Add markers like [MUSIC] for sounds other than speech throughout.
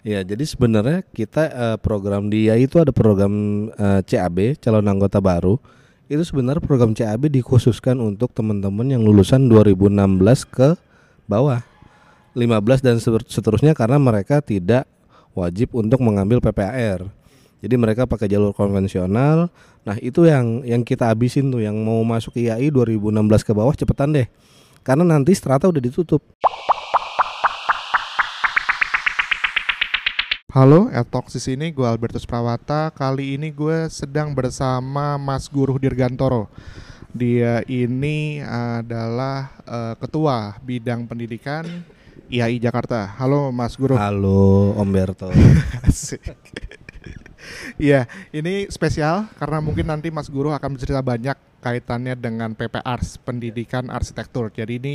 Ya, jadi sebenarnya kita uh, program dia itu ada program uh, CAB calon anggota baru. Itu sebenarnya program CAB dikhususkan untuk teman-teman yang lulusan 2016 ke bawah. 15 dan seterusnya karena mereka tidak wajib untuk mengambil PPAR. Jadi mereka pakai jalur konvensional. Nah, itu yang yang kita habisin tuh yang mau masuk IAI 2016 ke bawah cepetan deh. Karena nanti strata udah ditutup. Halo, Etok di sini gue Albertus Prawata. Kali ini gue sedang bersama Mas Guru Dirgantoro. Dia ini adalah uh, ketua bidang pendidikan IAI Jakarta. Halo Mas Guru. Halo Om Berto. [LAUGHS] Iya, ini spesial karena mungkin nanti Mas Guru akan bercerita banyak kaitannya dengan PPR pendidikan arsitektur. Jadi ini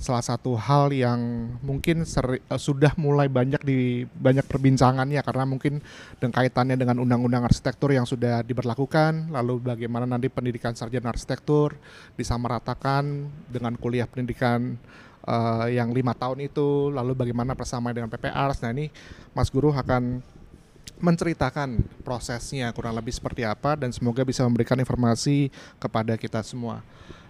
salah satu hal yang mungkin seri, uh, sudah mulai banyak di banyak perbincangannya karena mungkin dengan kaitannya dengan undang-undang arsitektur yang sudah diberlakukan, lalu bagaimana nanti pendidikan sarjana arsitektur disamaratakan dengan kuliah pendidikan uh, yang lima tahun itu, lalu bagaimana persamaan dengan PPR. Nah ini Mas Guru akan menceritakan prosesnya kurang lebih seperti apa dan semoga bisa memberikan informasi kepada kita semua.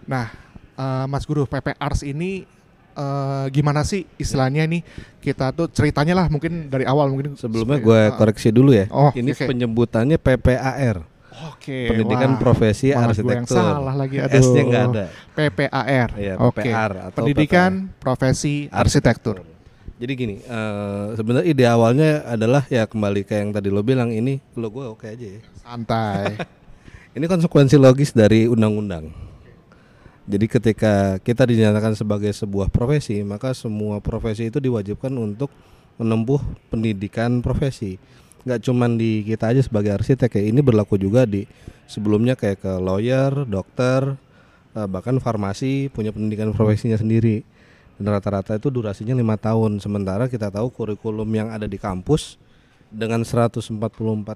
Nah, uh, Mas Guru PPARS ini uh, gimana sih istilahnya ini kita tuh ceritanya lah mungkin dari awal mungkin sebelumnya gue koreksi dulu ya. Oh, ini okay. penyebutannya PPAR. Oke. Okay, Pendidikan wah, Profesi Arsitektur. Yang salah lagi aduh. S-nya nggak ada. PPAR. Iya, Oke. Okay. Pendidikan PPR. Profesi Arsitektur. Arsitektur. Jadi gini, uh, sebenarnya ide awalnya adalah ya kembali ke yang tadi lo bilang ini lo gue oke aja ya. Santai. [LAUGHS] ini konsekuensi logis dari undang-undang. Jadi ketika kita dinyatakan sebagai sebuah profesi, maka semua profesi itu diwajibkan untuk menempuh pendidikan profesi. Gak cuman di kita aja sebagai arsitek ya, ini berlaku juga di sebelumnya kayak ke lawyer, dokter, eh, bahkan farmasi punya pendidikan profesinya sendiri rata-rata itu durasinya lima tahun sementara kita tahu kurikulum yang ada di kampus dengan 144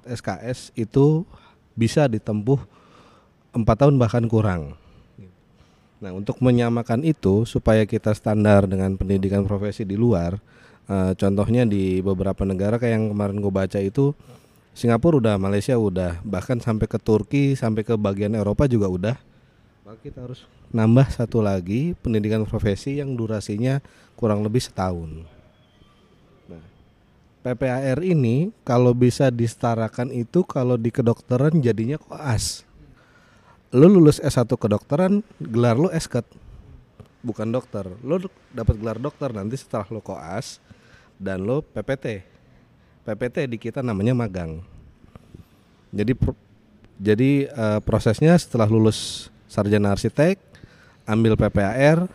SKS itu bisa ditempuh empat tahun bahkan kurang. Nah untuk menyamakan itu supaya kita standar dengan pendidikan profesi di luar, uh, contohnya di beberapa negara kayak yang kemarin gue baca itu Singapura udah, Malaysia udah, bahkan sampai ke Turki, sampai ke bagian Eropa juga udah. Kita harus nambah satu lagi pendidikan profesi yang durasinya kurang lebih setahun. Nah, PPAR ini kalau bisa disetarakan itu kalau di kedokteran jadinya koas. Lo lulus S1 kedokteran, gelar lo esket. Bukan dokter. Lo dapat gelar dokter nanti setelah lo koas dan lo PPT. PPT di kita namanya magang. Jadi jadi uh, prosesnya setelah lulus sarjana arsitek ambil PPAR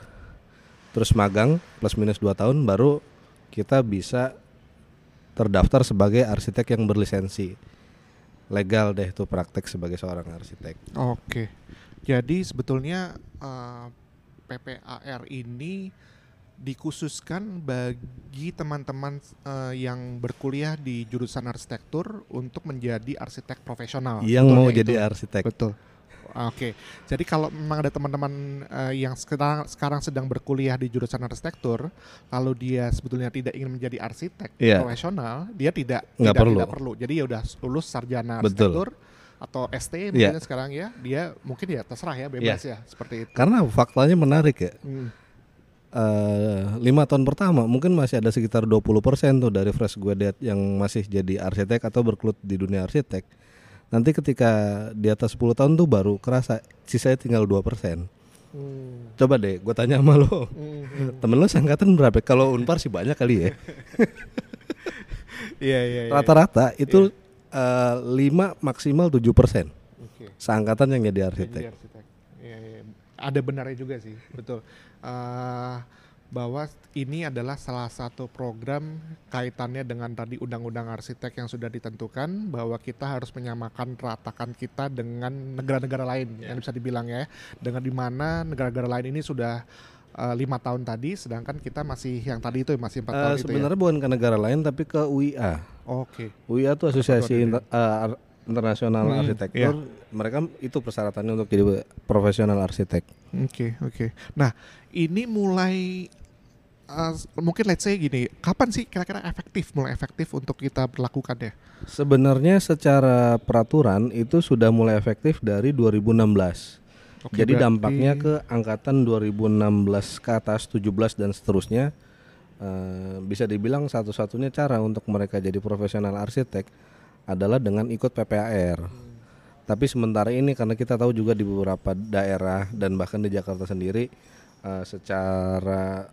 terus magang plus minus 2 tahun baru kita bisa terdaftar sebagai arsitek yang berlisensi legal deh tuh praktek sebagai seorang arsitek. Oke, jadi sebetulnya uh, eh, PPAR ini dikhususkan bagi teman-teman uh, yang berkuliah di jurusan arsitektur untuk menjadi arsitek profesional. Yang mau itu? jadi arsitek. Betul. Oke, jadi kalau memang ada teman-teman uh, yang sekarang sekarang sedang berkuliah di jurusan arsitektur, lalu dia sebetulnya tidak ingin menjadi arsitek yeah. profesional, dia tidak Nggak tidak, perlu. tidak perlu. Jadi ya udah lulus sarjana Betul. arsitektur atau ST mungkin yeah. sekarang ya, dia mungkin ya terserah ya bebas yeah. ya seperti itu. Karena faktanya menarik ya. Hmm. Uh, lima tahun pertama mungkin masih ada sekitar 20% tuh dari fresh graduate yang masih jadi arsitek atau berkelut di dunia arsitek nanti ketika di atas 10 tahun tuh baru kerasa sisanya tinggal dua persen hmm. coba deh gue tanya sama lo hmm. temen lo sangkatan berapa kalau unpar sih banyak kali ya [LAUGHS] Iya iya. iya. Rata-rata itu yeah. uh, 5 maksimal 7 persen. Okay. Seangkatan yang jadi arsitek. Jadi arsitek. Iya, iya. Ada benarnya juga sih, betul. Uh, bahwa ini adalah salah satu program kaitannya dengan tadi undang-undang arsitek yang sudah ditentukan bahwa kita harus menyamakan ratakan kita dengan negara-negara lain yeah. yang bisa dibilang ya dengan di mana negara-negara lain ini sudah uh, lima tahun tadi sedangkan kita masih yang tadi itu masih empat uh, tahun itu sebenarnya ya? bukan ke negara lain tapi ke UIA oke okay. UIA itu asosiasi uh, internasional hmm, arsitektur yeah. mereka itu persyaratannya untuk jadi profesional arsitek oke okay, oke okay. nah ini mulai uh, mungkin let's say gini, kapan sih kira-kira efektif mulai efektif untuk kita berlakukan ya? Sebenarnya secara peraturan itu sudah mulai efektif dari 2016. Oke, Jadi berarti- dampaknya ke angkatan 2016 ke atas 17 dan seterusnya eh, bisa dibilang satu-satunya cara untuk mereka jadi profesional arsitek adalah dengan ikut PPAR. Tapi sementara ini karena kita tahu juga di beberapa daerah dan bahkan di Jakarta sendiri eh, secara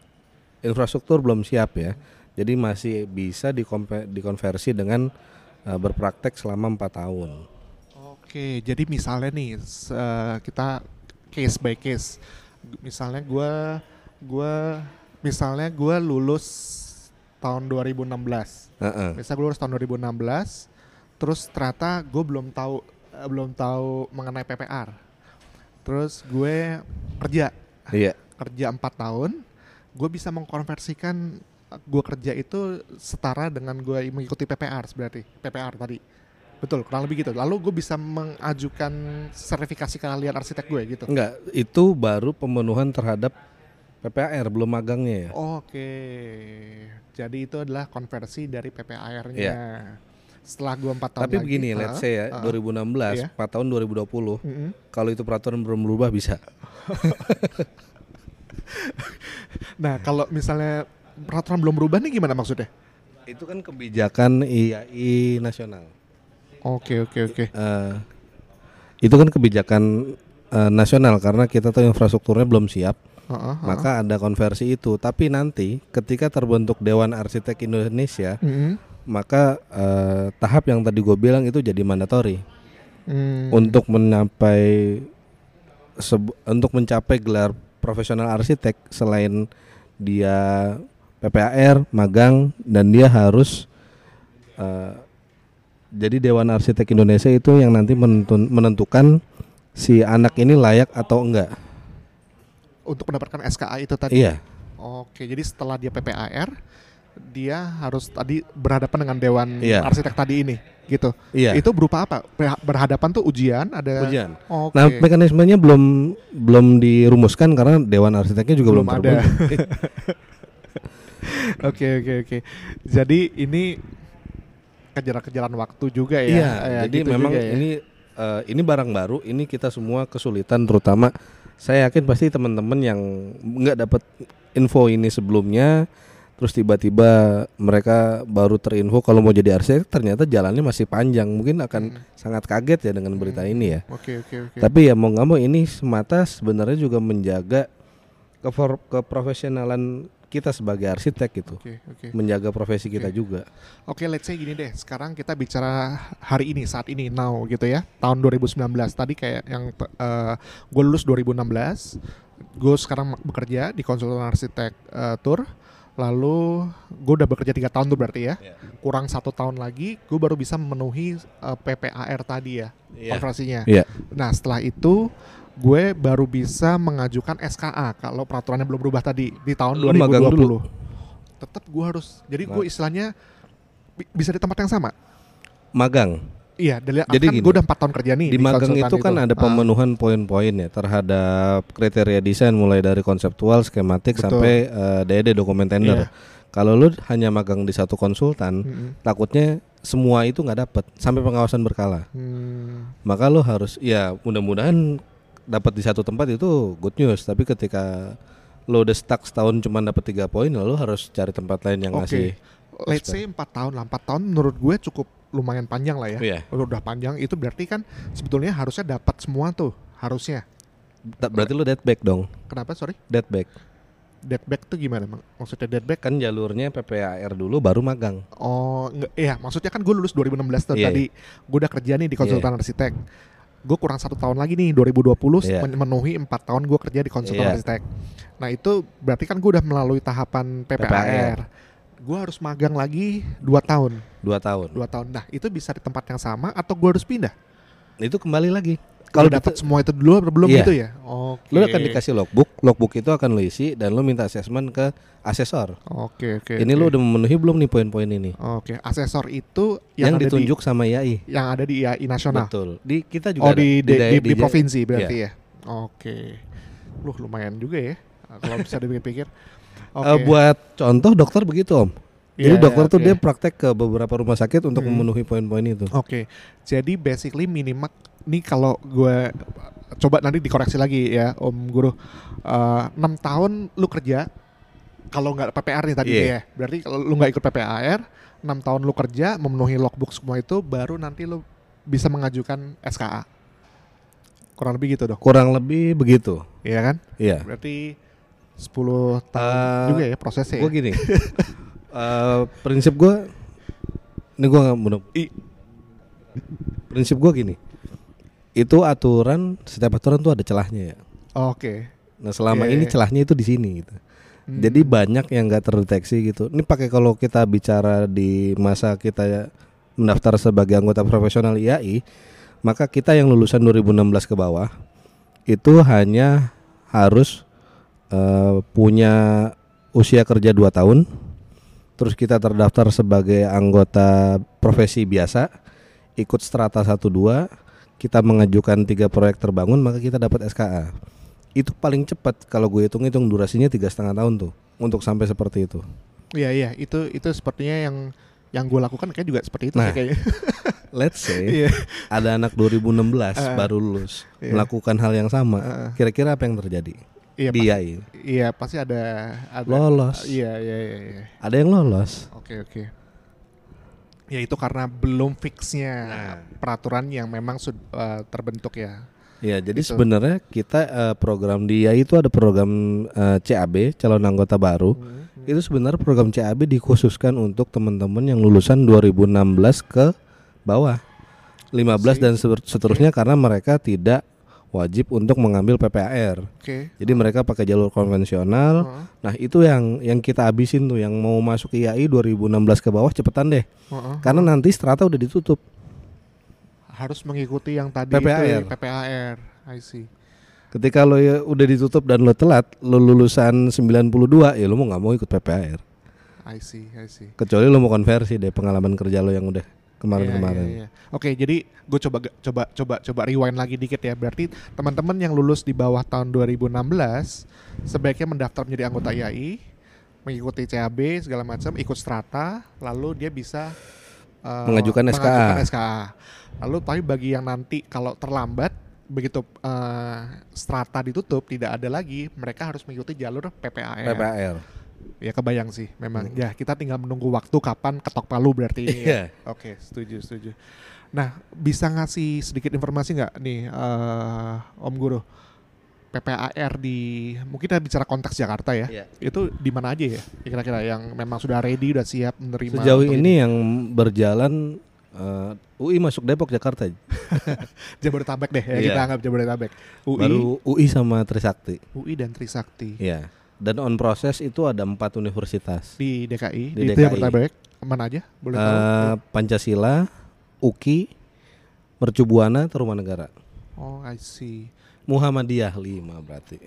infrastruktur belum siap ya. Jadi masih bisa dikonversi dengan eh, berpraktek selama empat tahun. Oke, jadi misalnya nih eh, kita case by case. Misalnya gua gua misalnya gua lulus tahun 2016. Heeh. Misalnya gue lulus tahun 2016, terus ternyata gue belum tahu eh, belum tahu mengenai PPR. Terus gue kerja Iya. kerja empat tahun, gue bisa mengkonversikan gue kerja itu setara dengan gue mengikuti PPR berarti PPR tadi. Betul, kurang lebih gitu. Lalu gue bisa mengajukan sertifikasi keahlian arsitek gue gitu. Enggak, itu baru pemenuhan terhadap PPAR belum magangnya ya. Oke, jadi itu adalah konversi dari PPAR-nya. Iya. Setelah gue empat tahun Tapi lagi, begini, ah, let's say ya, ah, 2016, Iya. 4 tahun 2020, mm-mm. kalau itu peraturan belum berubah bisa. [LAUGHS] Nah, kalau misalnya peraturan belum berubah nih gimana maksudnya? Itu kan kebijakan IAI nasional. Oke, oke, oke. Eh, itu kan kebijakan eh, nasional karena kita tahu infrastrukturnya belum siap, Heeh, heeh. maka ada konversi itu. Tapi nanti ketika terbentuk Dewan Arsitek Indonesia, Mm-mm. Maka eh, tahap yang tadi gue bilang itu jadi mandatori. Hmm. untuk mencapai sebu- untuk mencapai gelar profesional arsitek selain dia PPAR, magang dan dia harus eh, jadi Dewan Arsitek Indonesia itu yang nanti menentun- menentukan si anak ini layak atau enggak. Untuk mendapatkan SKA itu tadi. Iya, Oke, jadi setelah dia PPAR, dia harus tadi berhadapan dengan Dewan Iya. Arsitek tadi ini, gitu. iya. Itu berupa apa? Ber- Berhadapan tuh ujian, ada. Ujian. Oke. Nah, mekanismenya belum belum dirumuskan karena Dewan Arsiteknya juga belum, Belum ada. [LAUGHS] Oke, oke, oke. Jadi ini kejaran-kejaran waktu juga ya. Iya, Ya, jadi gitu memang ya. ini eh, ini barang baru, ini kita semua kesulitan terutama saya yakin pasti teman-teman yang nggak dapat info ini sebelumnya terus tiba-tiba mereka baru terinfo kalau mau jadi arsitek ternyata jalannya masih panjang mungkin akan Hmm. sangat kaget ya dengan berita ini ya Oke, oke, oke. tapi ya mau nggak mau ini semata sebenarnya juga menjaga kefor- keprofesionalan kita sebagai arsitek gitu Oke, oke. menjaga profesi kita juga Oke, let's say gini deh. Sekarang kita bicara hari ini, saat ini, now gitu ya. Tahun 2019. Tadi kayak yang gue lulus 2016. Gue sekarang bekerja di konsultan arsitek eh, tour. Lalu gue udah bekerja tiga tahun tuh berarti ya. Iya. Kurang satu tahun lagi, gue baru bisa memenuhi eh, PPAR tadi ya, Iya. konversinya. Iya. Nah setelah itu gue baru bisa mengajukan SKA kalau peraturannya belum berubah tadi di tahun Lu magang 2020. dulu. Tetap gue harus, jadi gue Ma- istilahnya bi- bisa di tempat yang sama. magang Iya, dari Jadi kan gini, gue udah empat tahun kerja nih di magang konsultan itu kan ada Ah, pemenuhan poin-poin ya terhadap kriteria desain mulai dari konseptual, skematik Betul. sampai eh, DD dokumen tender. Iya. Kalau lu hanya magang di satu konsultan, mm-mm. takutnya semua itu nggak dapat sampai pengawasan berkala. Hmm, Maka lu harus ya mudah-mudahan dapat di satu tempat itu good news. Tapi ketika lo udah stuck setahun cuma dapat tiga poin, lalu harus cari tempat lain yang Oke. ngasih. let's say empat tahun lah, empat tahun menurut gue cukup lumayan panjang lah ya. Iya. Udah panjang itu berarti kan sebetulnya harusnya dapat semua tuh harusnya. Berarti lu dead back dong. Kenapa sorry? Dead back. Dead back tuh gimana Mak- maksudnya dead back? Kan jalurnya PPAR dulu baru magang. Oh, enggak, iya maksudnya kan gue lulus 2016 tuh Iya, tadi. Gue udah kerja nih di konsultan arsitek. Gue kurang satu tahun lagi nih 2020 Iya. men- memenuhi empat tahun gue kerja di konsultan Iya. arsitek. Nah itu berarti kan gue udah melalui tahapan PPAR. PPAR. Gue harus magang lagi dua tahun, Dua tahun. dua tahun. Nah itu bisa di tempat yang sama atau gue harus pindah? Itu kembali lagi. Kalau dapat semua itu dulu atau belum Iya. gitu ya? Oke. Lu akan dikasih logbook, logbook itu akan lu isi dan lu minta asesmen ke asesor. Oke oke. ini oke. lu udah memenuhi belum nih poin-poin ini? Oke, asesor itu Yang, yang, ada ditunjuk sama IAI. di yang ada di IAI nasional. Betul. Di kita juga Oh ada. di di, di, di ja- provinsi berarti ya. Oke. Loh lumayan juga ya. Kalau bisa dipikir-pikir. Eh, buat contoh dokter begitu om. Jadi Iya, dokter tuh oke. dia praktek ke beberapa rumah sakit untuk Hmm. memenuhi poin-poin itu. Oke, jadi basically minimal nih kalau gue coba nanti dikoreksi lagi ya Om Guru. Eh, Enam tahun lu kerja, kalau nggak PPR nih tadi Iya. ya, berarti kalau lu nggak ikut PPAR, enam tahun lu kerja memenuhi logbook semua itu, baru nanti lu bisa mengajukan SKA. Kurang lebih gitu dong, Kurang lebih begitu. iya kan? Iya. Berarti 10 tahun Eh, juga ya prosesnya. Gue ya? gini. [LAUGHS] eh, prinsip gue, ini gue nggak mau. I- Prinsip gue gini. Itu aturan, setiap aturan tuh ada celahnya ya. Oke. Nah selama Iya, ini iya. celahnya itu di sini gitu. Hmm. Jadi banyak yang nggak terdeteksi gitu. Ini pakai kalau kita bicara di masa kita ya mendaftar sebagai anggota profesional IAI, maka kita yang lulusan 2016 ke bawah itu hanya harus eh, punya usia kerja 2 tahun. Terus kita terdaftar sebagai anggota profesi biasa, ikut strata 1 2, kita mengajukan tiga proyek terbangun, maka kita dapat SKA itu paling cepat kalau gue hitung-hitung durasinya tiga setengah tahun tuh untuk sampai seperti itu. Iya iya itu itu sepertinya yang yang gue lakukan kayak juga seperti itu Nah, sih kayaknya. [LAUGHS] Let's say [LAUGHS] Iya. ada anak 2016 Ah. baru lulus Iya. melakukan hal yang sama, Ah. kira-kira apa yang terjadi? Iya Dia pasti, iya pasti ada ada lolos, Iya iya iya. iya. ada yang lolos. Oke oke. Ya itu karena belum fixnya Nah. peraturan yang memang sudah terbentuk ya. Ya, jadi Gitu. sebenarnya kita eh, program dia itu ada program eh, CAB calon anggota baru. Hmm, Itu sebenarnya program CAB dikhususkan untuk teman-teman yang lulusan 2016 ke bawah. 15 dan seter- seterusnya karena mereka tidak wajib untuk mengambil PPAR. Oke. Jadi mereka pakai jalur konvensional. Heeh, Nah, itu yang yang kita habisin tuh yang mau masuk IAI 2016 ke bawah cepetan deh. heeh. Karena nanti strata udah ditutup. harus mengikuti yang tadi PPAR. itu ya, PPAR. I see. Ketika lo ya udah ditutup dan lo telat, lo lulusan 92, ya lo mau nggak mau ikut PPAR. I see, I see. Kecuali lo mau konversi deh pengalaman kerja lo yang udah kemarin-kemarin. Iya, iya, iya. Oke, jadi gue coba coba coba coba rewind lagi dikit ya. Berarti teman-teman yang lulus di bawah tahun 2016 sebaiknya mendaftar menjadi anggota IAI, mengikuti CAB segala macam, ikut strata, lalu dia bisa eh, Mengajukan SKA. mengajukan SKA. Lalu tapi bagi yang nanti kalau terlambat begitu eh, strata ditutup tidak ada lagi, mereka harus mengikuti jalur PPAR. PPAR. Ya kebayang sih, memang. Ya kita tinggal menunggu waktu kapan ketok palu berarti ini. ya. Iya. Oke, setuju, setuju. Nah, bisa ngasih sedikit informasi nggak nih, eh, Om Guru? PPAR di mungkin kita bicara konteks Jakarta ya. Iya. Itu di mana aja ya? Kira-kira yang memang sudah ready, udah siap menerima. Sejauh untuk ini yang berjalan eh, UI masuk Depok Jakarta [LAUGHS] Jabodetabek deh ya Iya. kita anggap Jabodetabek. UI, baru UI sama Trisakti. UI dan Trisakti Iya. Dan on proses itu ada empat universitas. di DKI, Di di, DKI. Jabodetabek. Mana aja? Boleh tahu? Eh, Pancasila, UKI, Mercubuana, Tarumanegara. Oh, I see. Muhammadiyah 5 berarti.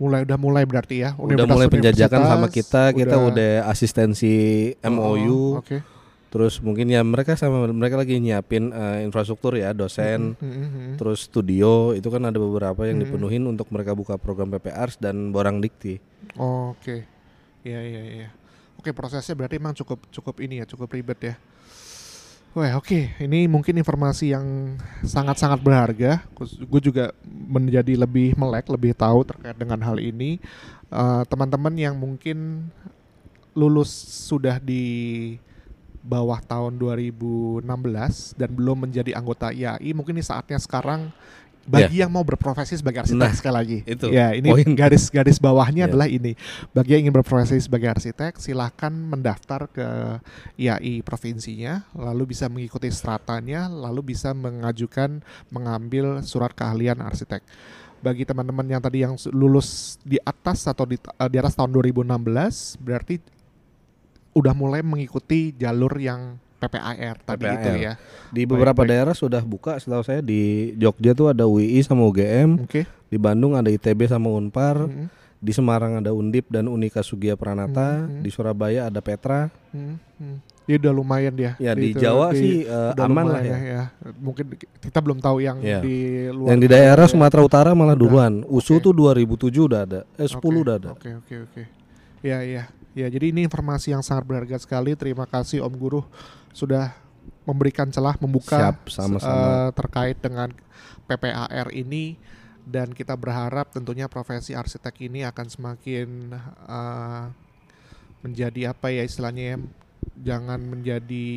Mulai udah mulai berarti ya. udah mulai penjajakan sama kita, kita udah asistensi Oh, MOU. Terus mungkin ya mereka sama mereka lagi nyiapin eh, infrastruktur ya, dosen, mhm, mhm. terus studio itu kan ada beberapa yang Mhm. dipenuhin untuk mereka buka program PPRs dan borang dikti. Oh, Oke, iya iya iya. Oke prosesnya berarti emang cukup cukup ini ya cukup ribet ya. Wah oke, ini mungkin informasi yang sangat-sangat berharga. Gue juga menjadi lebih melek, lebih tahu terkait dengan hal ini. Eh, Teman-teman yang mungkin lulus sudah di bawah tahun 2016 dan belum menjadi anggota IAI, mungkin ini saatnya sekarang bagi yang mau berprofesi sebagai arsitek Nah, sekali lagi. itu Ya, ini garis-garis bawahnya Ya. adalah ini. Bagi yang ingin berprofesi sebagai arsitek, silahkan mendaftar ke IAI provinsinya, lalu bisa mengikuti stratanya, lalu bisa mengajukan mengambil surat keahlian arsitek. Bagi teman-teman yang tadi yang lulus di atas atau di, eh, di atas tahun 2016, berarti udah mulai mengikuti jalur yang PPAR tadi PPAR. itu ya. Di beberapa baik. daerah sudah buka setahu saya di Jogja tuh ada UI sama UGM, Oke. di Bandung ada ITB sama Unpar, Mhm. di Semarang ada Undip dan Unika Sugia Pranata, Hmm, hmm. di Surabaya ada Petra. Hmm, hmm. Dia udah lumayan dia. Ya di itu, Jawa di- sih udah aman lah lumayan ya. Mungkin kita belum tahu yang Ya. di luar. Yang di daerah ya. Sumatera Utara malah Udah, duluan. USU oke. tuh 2007 udah ada. Eh 10 Oke, udah ada. Oke oke oke. Ya, ya. Ya, jadi ini informasi yang sangat berharga sekali. Terima kasih Om Guru sudah memberikan celah membuka Siap, sama-sama. eh, terkait dengan PPAR ini dan kita berharap tentunya profesi arsitek ini akan semakin eh, menjadi apa ya istilahnya ya, jangan menjadi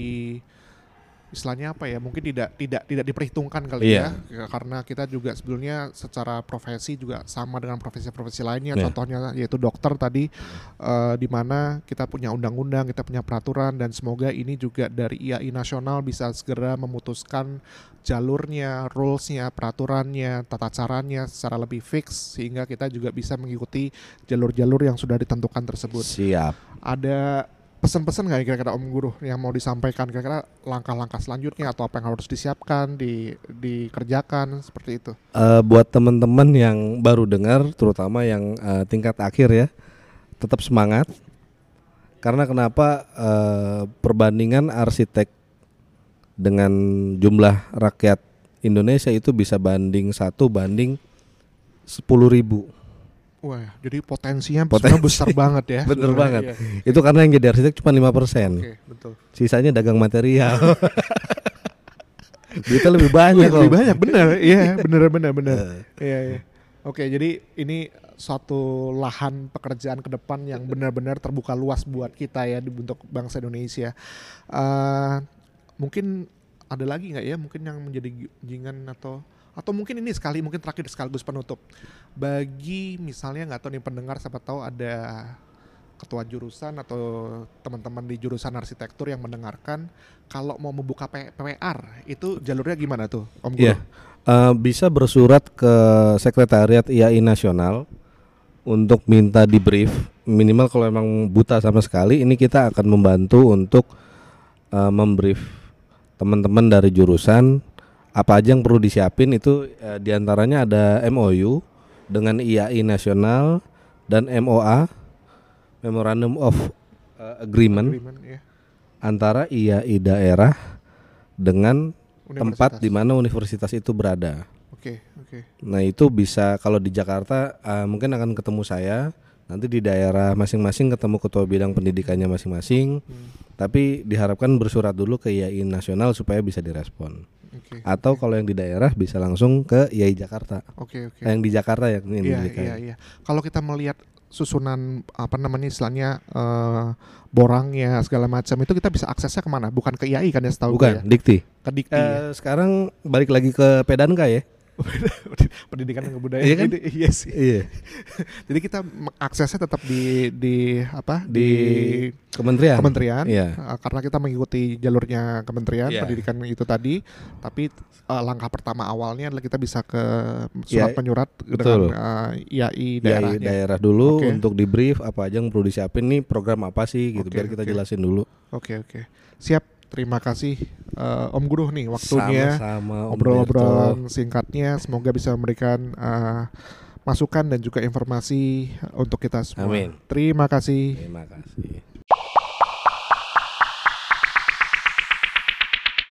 istilahnya apa ya mungkin tidak tidak tidak diperhitungkan kali Iya. ya karena kita juga sebelumnya secara profesi juga sama dengan profesi-profesi lainnya Iya. contohnya yaitu dokter tadi eh, di mana kita punya undang-undang kita punya peraturan dan semoga ini juga dari IAI nasional bisa segera memutuskan jalurnya, rulesnya, peraturannya, tata caranya secara lebih fix sehingga kita juga bisa mengikuti jalur-jalur yang sudah ditentukan tersebut. Siap. Ada pesan-pesan nggak kira-kira Om Guru yang mau disampaikan kira-kira langkah-langkah selanjutnya atau apa yang harus disiapkan, di dikerjakan seperti itu? Eh, buat teman-teman yang baru dengar, terutama yang eh, tingkat akhir ya, tetap semangat. Karena kenapa eh, perbandingan arsitek dengan jumlah rakyat Indonesia itu bisa banding satu banding sepuluh ribu. Wah, jadi potensinya Potensi. besar [LAUGHS] banget ya. Bener sebenarnya, banget. iya. Itu karena yang jadi arsitek cuma 5% Oke, betul. Sisanya dagang material. [LAUGHS] Duitnya lebih banyak lebih loh. banyak bener, [LAUGHS] iya bener bener bener. Eh, Iya, iya. Oke, jadi ini suatu lahan pekerjaan ke depan yang benar-benar terbuka luas buat kita ya di- untuk bangsa Indonesia. Eh, mungkin ada lagi nggak ya mungkin yang menjadi jingan atau atau mungkin ini sekali mungkin terakhir sekaligus penutup bagi misalnya nggak tahu nih pendengar siapa tahu ada ketua jurusan atau teman-teman di jurusan arsitektur yang mendengarkan kalau mau membuka P- PWR itu jalurnya gimana tuh Om Guru? Iya. Eh, bisa bersurat ke sekretariat IAI nasional untuk minta di brief minimal kalau emang buta sama sekali ini kita akan membantu untuk eh, membrief teman-teman dari jurusan apa aja yang perlu disiapin itu eh, di antaranya ada MOU dengan IAI nasional dan MOA Memorandum of eh, Agreement Agreement, ya. antara IAI daerah dengan tempat di mana universitas itu berada. Oke, oke. Nah itu bisa kalau di Jakarta eh, mungkin akan ketemu saya, nanti di daerah masing-masing ketemu ketua bidang pendidikannya masing-masing. Hmm, Tapi diharapkan bersurat dulu ke IAI nasional supaya bisa direspon. Oke. Atau kalau yang di daerah bisa langsung ke IAI Jakarta. Oke, oke. Eh, Yang di Jakarta ya ini Iya, di iya, iya. Kalau kita melihat susunan apa namanya istilahnya eh, borangnya segala macam itu kita bisa aksesnya ke mana? Bukan ke IAI kan ya setahu Bukan, ya? Dikti. Ke Dikti ya? Eh, sekarang balik lagi ke Pedanka ya. [LAUGHS] Pendidikan dan kebudayaan. Iya kan? [LAUGHS] Iya sih. Iya. Jadi kita aksesnya tetap di di apa? Di kementerian. kementerian Iya. eh, karena kita mengikuti jalurnya kementerian Iya. pendidikan itu tadi tapi eh, langkah pertama awalnya adalah kita bisa ke surat Iya, penyurat betul. dengan eh, IAI daerah daerah, daerah dulu Oke. untuk di brief apa aja yang perlu disiapin nih program apa sih gitu Oke, biar kita oke. jelasin dulu. oke oke siap terima kasih eh, Om Guru nih waktunya Sama-sama obrol-obrolan singkatnya semoga bisa memberikan eh, masukan dan juga informasi untuk kita semua Amin. terima kasih Terima kasih.